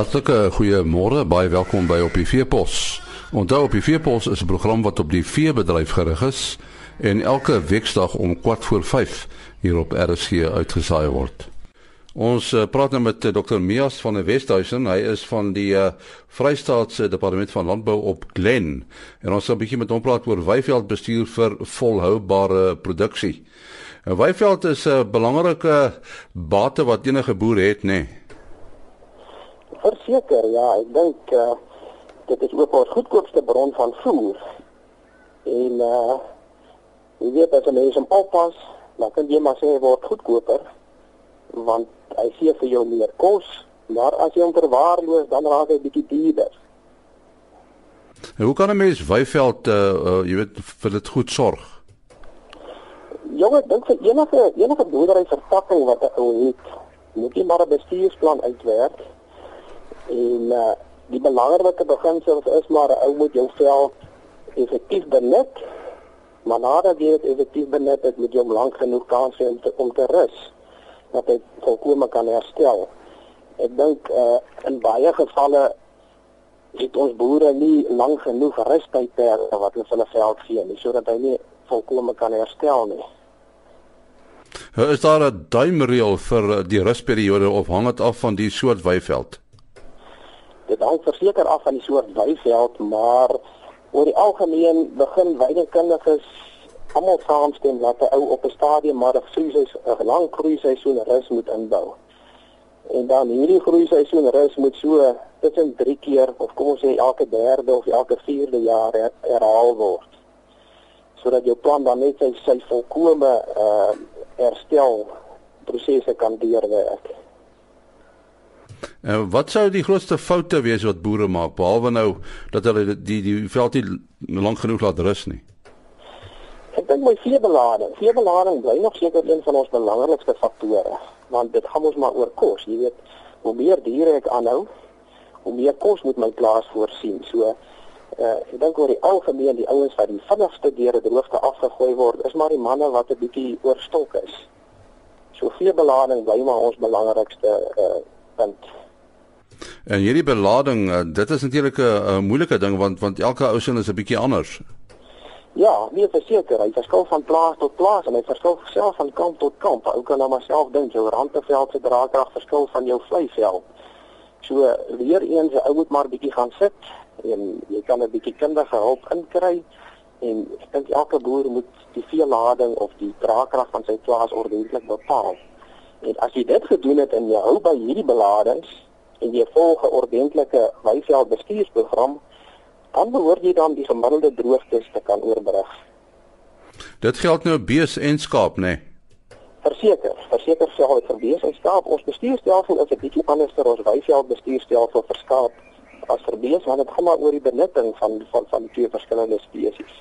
Hartlike goeiemôre, baie welkom by op die Veepos. Onthou op die Veepos is 'n program wat op die veebedryf gerig is en elke weeksdag om 4 voor 5 hier op RSG uitgesaai word. Ons uh, praat nou met uh, Dr. Mias van die Westhuizen. Hy is van die uh, Vrystaatse Departement van Landbou op Glen. En ons gaan 'n bietjie met hom praat oor weiveld bestuur vir volhoubare produksie. En weiveld is 'n belangrike bate wat enige boer het, nê? Nee. Verseker, ja, ek dink uh, dit is ook ons goedkoopste bron van voer. En uh jy weet as 'n mens hom oppas, dan kan jy maar sê word goedkoper want hy gee vir jou meer kos, maar as jy hom verwaarloos, dan raak hy bietjie duurder. En hoe kan 'n mens weiveld uh, uh jy weet vir dit goed sorg? Jong, ek dink vir enige enige boerdery verpakking wat 'n ou het, moet jy maar 'n bestuursplan uitwerk En uh, die belangrike beginsel is maar 'n ou moet jou vel effektief benut. Maar nadat jy dit effektief benut het, moet jy hom lank genoeg kans hê om te om te rus dat hy volkome kan herstel. Ek dink uh, in baie gevalle het ons boere nie lank genoeg rustydperke wat hulle hulle veld gee nie sodat hy nie volkome kan herstel nie. Is daar 'n duimreël vir die rusperiode of hang dit af van die soort weiveld? Dit hang verseker af van die soort weiveld, maar oor die algemeen begin weidingkundiges almal saamstem dat 'n ou op 'n stadium maar 'n groeiseisoen 'n lang groeiseisoen rus moet inbou. En dan hierdie groeiseisoen rus moet so tussen 3 keer of kom ons sê elke derde of elke vierde jaar her, herhaal word. Sodat jou plan dan net sy sy volkomme uh herstel prosesse kan deurwerk. En wat sou die grootste foute wees wat boere maak behalwe nou dat hulle die die, die veld nie lank genoeg laat rus nie? Ek dink my veebelading, veebelading bly nog seker een van ons belangrikste faktore, want dit gaan ons maar oor kos, jy weet, hoe meer diere ek aanhou, hoe meer kos moet my plaas voorsien. So uh ek dink oor die algemeen die ouens wat die vinnigste deur die droogte afgegooi word, is maar die manne wat 'n bietjie oorstok is. So veebelading bly maar ons belangrikste uh punt. En hierdie belading, uh, dit is natuurlik 'n moeilike ding want want elke ou sin is 'n bietjie anders. Ja, nie verseker, hy verskil van plaas tot plaas en hy verskil self van kamp tot kamp. Ou kan nou maar self dink, jou randveld se draagkrag verskil van jou vleiveld. So weer eens, ou moet maar bietjie gaan sit en jy kan 'n bietjie kundige hulp inkry en ek dink elke boer moet die veelading of die draagkrag van sy plaas ordentlik bepaal. En as jy dit gedoen het en jy hou by hierdie beladings en jy volg 'n ordentlike weiveld bestuursprogram, dan behoort jy dan die gemiddelde droogtes te kan oorbrug. Dit geld nou bees en skaap, né? Nee? Verseker, verseker sê dit vir bees en skaap. Ons bestuurstelsel is 'n bietjie anders as ons weiveld bestuurstelsel vir skaap as vir bees, want dit gaan maar oor die benutting van van van die twee verskillende spesies.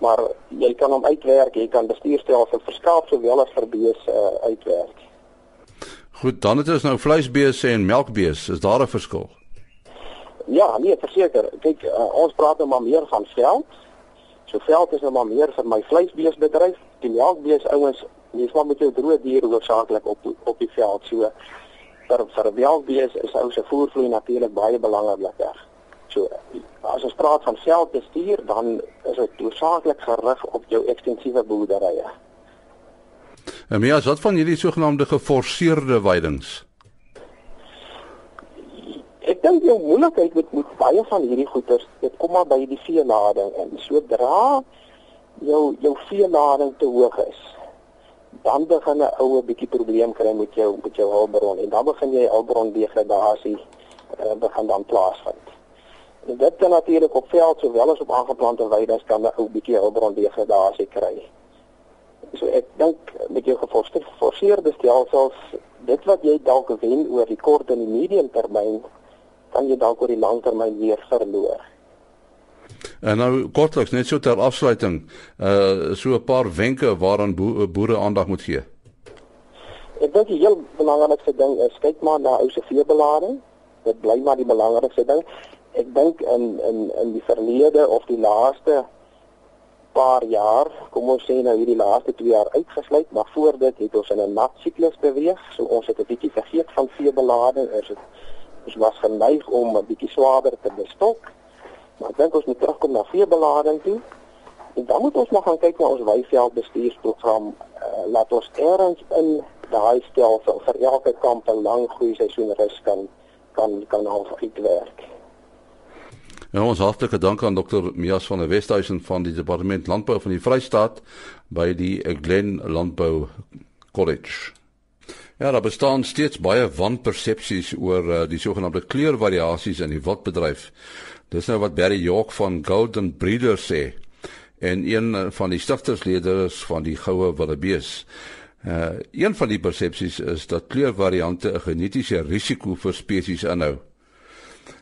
Maar jy kan hom uitwerk, jy kan bestuurstelsel vir skaap sowel as vir bees uh, uitwerk. Goed, dan het ons nou vleisbeeste en melkbeeste. Is daar 'n verskil? Ja, nee, verseker. Kyk, uh, ons praat nou maar meer van veld. So veld is nou maar meer vir my vleisbeestebedryf. Die melkbeeste ouens, dis maar met jou droë diere hoofsaaklik op op die veld. So vir vir melkbeeste is ou se voervloei natuurlik baie belangriker. So as ons praat van veldbestuur, dan is dit hoofsaaklik gerig op jou ekstensiewe boerderye. En meer as wat van hierdie sogenaamde geforseerde weidings? Ek dink jou moeilikheid met met baie van hierdie goeters, dit kom maar by die veelading en sodra jou jou veelading te hoog is, dan begin 'n oue bietjie probleem kry met jou met jou hulpbron en dan begin jy hulpbron degradasie uh, begin dan plaasvind. Dit kan natuurlik op veld sowel as op aangeplante weidings kan 'n ou bietjie hulpbron degradasie kry. So ek dink met jou geforseerde stelsels, dit wat jy dalk wen oor die kort en die medium termyn, kan jy dalk oor die lang termyn weer verloor. En nou kortliks net so ter afsluiting, uh so 'n paar wenke waaraan bo boere aandag moet gee. Ek dink die heel belangrikste ding is kyk maar na ou se veebelading. Dit bly maar die belangrikste ding. Ek dink in in in die verlede of die laaste paar jaar, kom ons sê nou hierdie laaste 2 jaar uitgesluit, maar voor dit het ons in 'n nat siklus beweeg. So ons het 'n bietjie vergeet van veebelading. Ons het Ons was geneig om 'n bietjie swaarder te bestok. Maar ek dink ons moet terugkom na veebelading toe. En dan moet ons nog gaan kyk na ons weiveld-bestuursprogram. Uh, laat ons erns in daai stelsel vir elke kamp 'n lang groei seisoen rus kan kan kan half uitwerk. Ja, ons hartlike dank aan Dr. Mias van der Westhuizen van die Departement Landbou van die Vrystaat by die Glen Landbou College. Ja, daar bestaan steeds baie wanpersepsies oor uh, die sogenaamde kleurvariasies in die wildbedryf. Dis nou wat Barry York van Golden Breeder sê en een eh, van die stigtersleerders van die goue wildebees. Uh een van die persepsies is dat kleurvariante 'n genetiese risiko vir spesies inhou.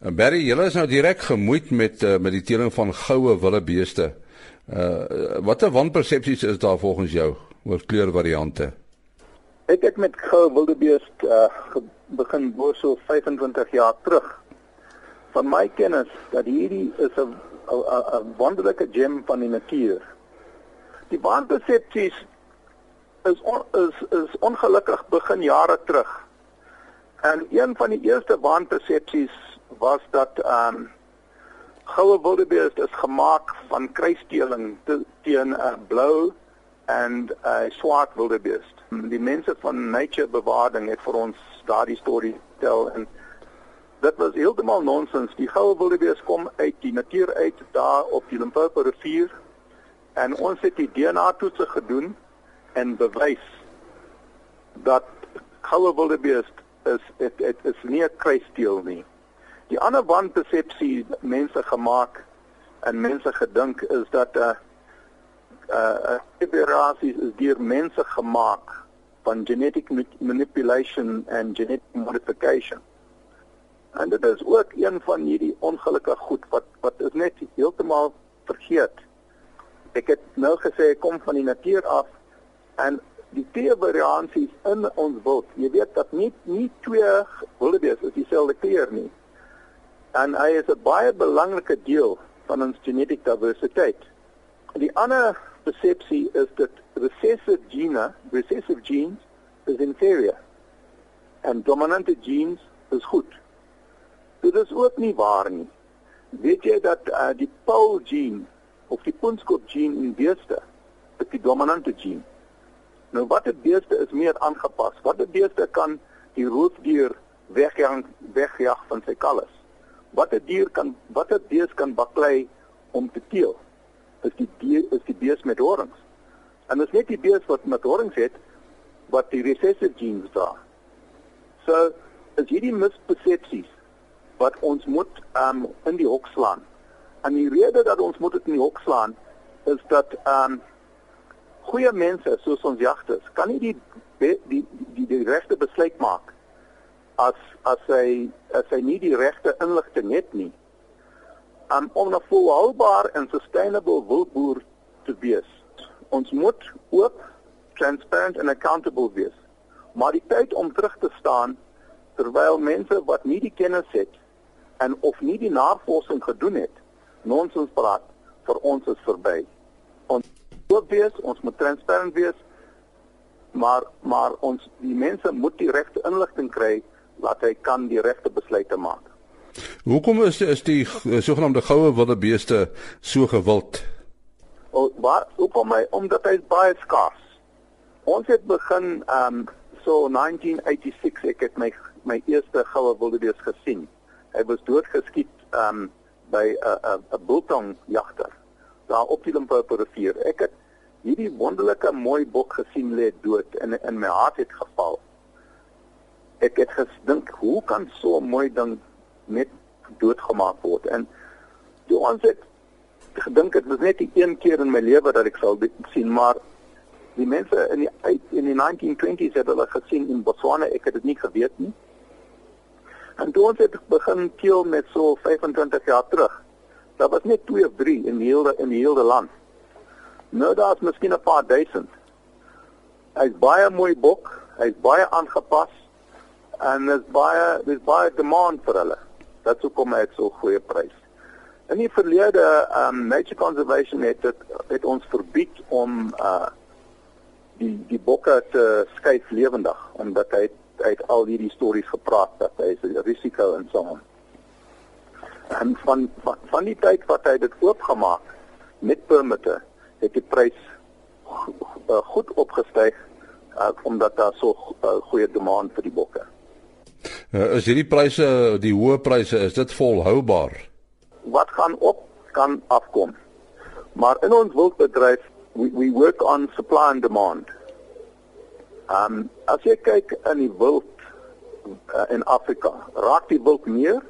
En Barry, julle is nou direk gemoeid met uh, met die teeling van goue wildebeeste. Uh watter wanpersepsies is daar volgens jou oor kleurvariante? Ek het met goue wildebeest uh begin boor so 25 jaar terug. Van my kennis dat hierdie is 'n 'n wonderlike gem van die natuur. Die wanpersepsies is on, is is ongelukkig begin jare terug. En een van die eerste waanpersepsies was dat ehm um, goue wildebeest is gemaak van kruisdeling teen 'n blou en 'n swart wildebeest. Die mense van Nature Bewaring het vir ons daardie storie vertel en dit was heeltemal nonsens. Die goue wildebeest kom uit die natuur uit daar op die Limpopo rivier en ons het die DNA toetse gedoen en bewys dat goue wildebeest is dit dit is nie 'n kruisdeel nie. Die ander wanpersepsie mense gemaak en mense gedink is dat 'n uh, uh, eberasies is deur mense gemaak van genetic manipulation en genetic modification. En dit is ook een van hierdie ongelukkige goed wat wat is net heeltemal vergeet. Ek het nou gesê kom van die natuur af en die twee variansies in ons wild. Jy weet dat nie nie twee wildebeeste dieselfde kleur nie. En hy is 'n baie belangrike deel van ons genetiese diversiteit. Die ander persepsie is dat recessive gene, recessive genes is inferior en dominante genes is goed. Dit is ook nie waar nie. Weet jy dat uh, die Paul gene of die Punskop gene in beeste is die dominante gene? Nou watter beeste is meer aangepas? Watter beeste kan die roofdier wegjag wegjag van sy kalles? Watter dier kan watter bees kan baklei om te teel? Is die dier, is die bees met horings. En dit is net die bees wat met horings het wat die recessive genes dra. So is hierdie mispersepsies wat ons moet um in die hok slaan. En die rede dat ons moet dit in die hok slaan is dat um goeie mense soos ons jagters kan nie die die die, die regte besluit maak as as hy as hy nie die regte inligting het nie um, om 'n volhoubaar en sustainable wildboer te wees. Ons moet oop, transparent en accountable wees. Maar die tyd om terug te staan terwyl mense wat nie die kennis het en of nie die navorsing gedoen het, nonsens praat vir ons is verby. Ons oop wees, ons moet transparant wees, maar maar ons die mense moet die regte inligting kry dat hy kan die regte besluite maak. Hoekom is is die sogenaamde goue wildebeeste so gewild? O, waar hoekom my omdat hy baie skaars. Ons het begin um so 1986 ek het my my eerste goue wildebeest gesien. Hy was doodgeskiet um by 'n 'n 'n bultong jagter daar op die Limpopo rivier. Ek het hierdie wonderlike mooi bok gesien lê dood en in my hart het geval. Ek het gedink, hoe kan so mooi ding net doodgemaak word? En toe ons het gedink dit was net die een keer in my lewe dat ek sal sien, maar die mense in die uit in die 1920s het hulle gesien in Botswana, ek het dit nie geweet nie. En toe ons het begin teel met so 25 jaar terug. Daar was net 2 of 3 in die hele in die hele land. Nou daar's miskien 'n paar duisend. Hy's baie mooi bok, hy's baie aangepas en is baie dis baie demand vir hulle. Dit sou kom uit so goeie prys. In die verlede um Nature Conservation het dit het ons verbied om uh die die bokke te skuif lewendig omdat hy uit al hierdie stories gepraat dat hy is 'n risiko in saam. En van van, van die tyd wat hy dit oopgemaak met permitte, het die prys uh, goed opgestyg uh, omdat daar so uh, goeie demand vir die bokke. Uh, is hierdie pryse, die hoë pryse, is dit volhoubaar? Wat gaan op kan afkom. Maar in ons wildbedryf we, we work on supply and demand. Um as jy kyk in die wild uh, in Afrika, raak die wild meer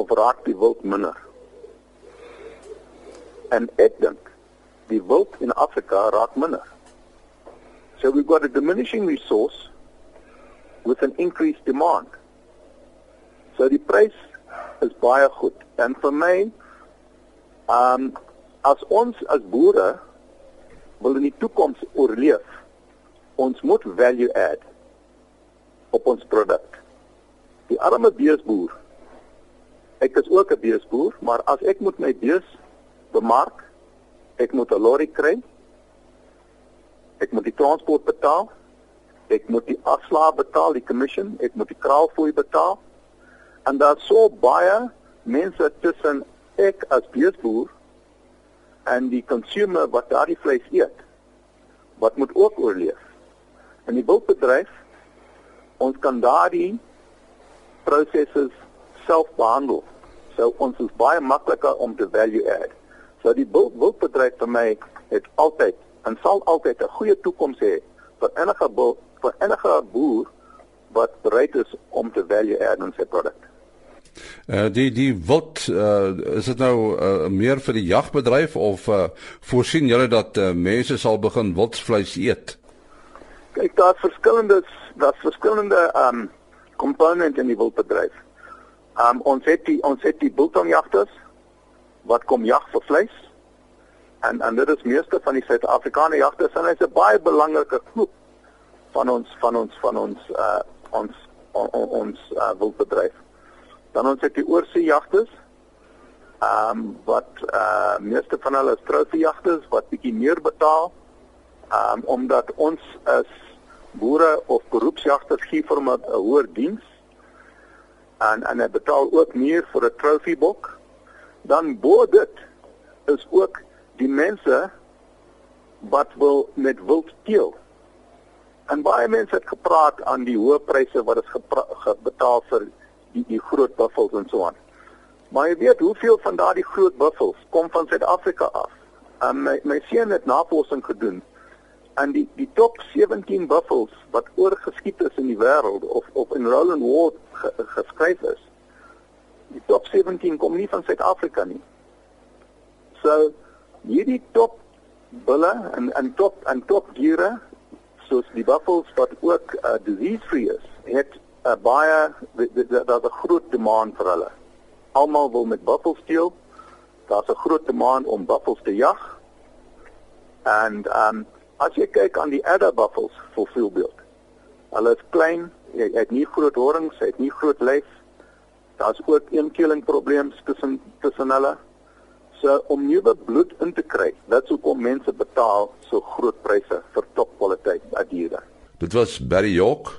of raak die wild minder? En ek dink die wild in Afrika raak minder. So we've got a diminishing resource with an increased demand. So die prys is baie goed. En vir my, ehm um, as ons as boere wil in die toekoms oorleef, ons moet value add op ons produk. Die arme beesboer. Ek is ook 'n beesboer, maar as ek moet my bees bemark, ek moet 'n lorry kry. Ek moet die transport betaal. Ek moet die afslae betaal, die commission, ek moet die kraalfooi betaal. En daar's so baie mense tussen ek as beesboer en die consumer wat daardie vleis eet wat moet ook oorleef. In die wildbedryf ons kan daardie prosesse self behandel. So ons is baie makliker om te value add. So die wildbedryf vir my het altyd en sal altyd 'n goeie toekoms hê vir enige vir enige boer wat bereid is om te value add in sy produk. Uh die die wat uh is dit nou uh, meer vir die jagbedryf of uh voorsien julle dat uh, mense sal begin wildsvleis eet? Kyk, daar's verskillende daar's verskillende um komponente in die wildbedryf. Um ons het die ons het die biltongjagters wat kom jag vir vleis. En en dit is meeste van die Suid-Afrikaanse jagters en hy's 'n baie belangrike groep van ons van ons van ons uh ons on, on, ons uh, wildbedryf. Dan ons het die oorsee jagters. Ehm um, wat uh meeste van hulle is trofeejagters wat bietjie meer betaal. Ehm um, omdat ons as boere of beroepsjagters gee vir 'n hoër diens en en hy betaal ook meer vir 'n trofeebok. Dan bo dit is ook die mense wat wil met wild teel. En baie mense het gepraat aan die hoë pryse wat is betaal vir die die groot buffels en so aan. Maar jy weet hoeveel van daardie groot buffels kom van Suid-Afrika af. En my my seun het navorsing gedoen en die die top 17 buffels wat oorgeskiet is in die wêreld of of in Roland Ward ge, geskryf is. Die top 17 kom nie van Suid-Afrika nie. So hierdie top bulle en en top en top diere soos die buffels wat ook uh, disease free is, het uh, baie daar's 'n groot demand vir hulle. Almal wil met buffels steel. Daar's 'n groot demand om buffels te jag. En um, as jy kyk aan die adder buffels vir voorbeeld. Hulle is klein, jy het nie groot horings, hy het nie groot lyf. Daar's ook eenkeling probleme tussen tussen hulle. So om nuwe bloed in te kry, dit sou kom mense betaal so groot pryse vir topkwaliteit diere. Dit was Barry York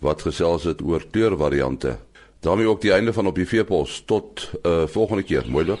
wat gesels het oor kleurvariante. daarmee ook die einde van op die veepos tot uh, volgende keer. Mooi loop.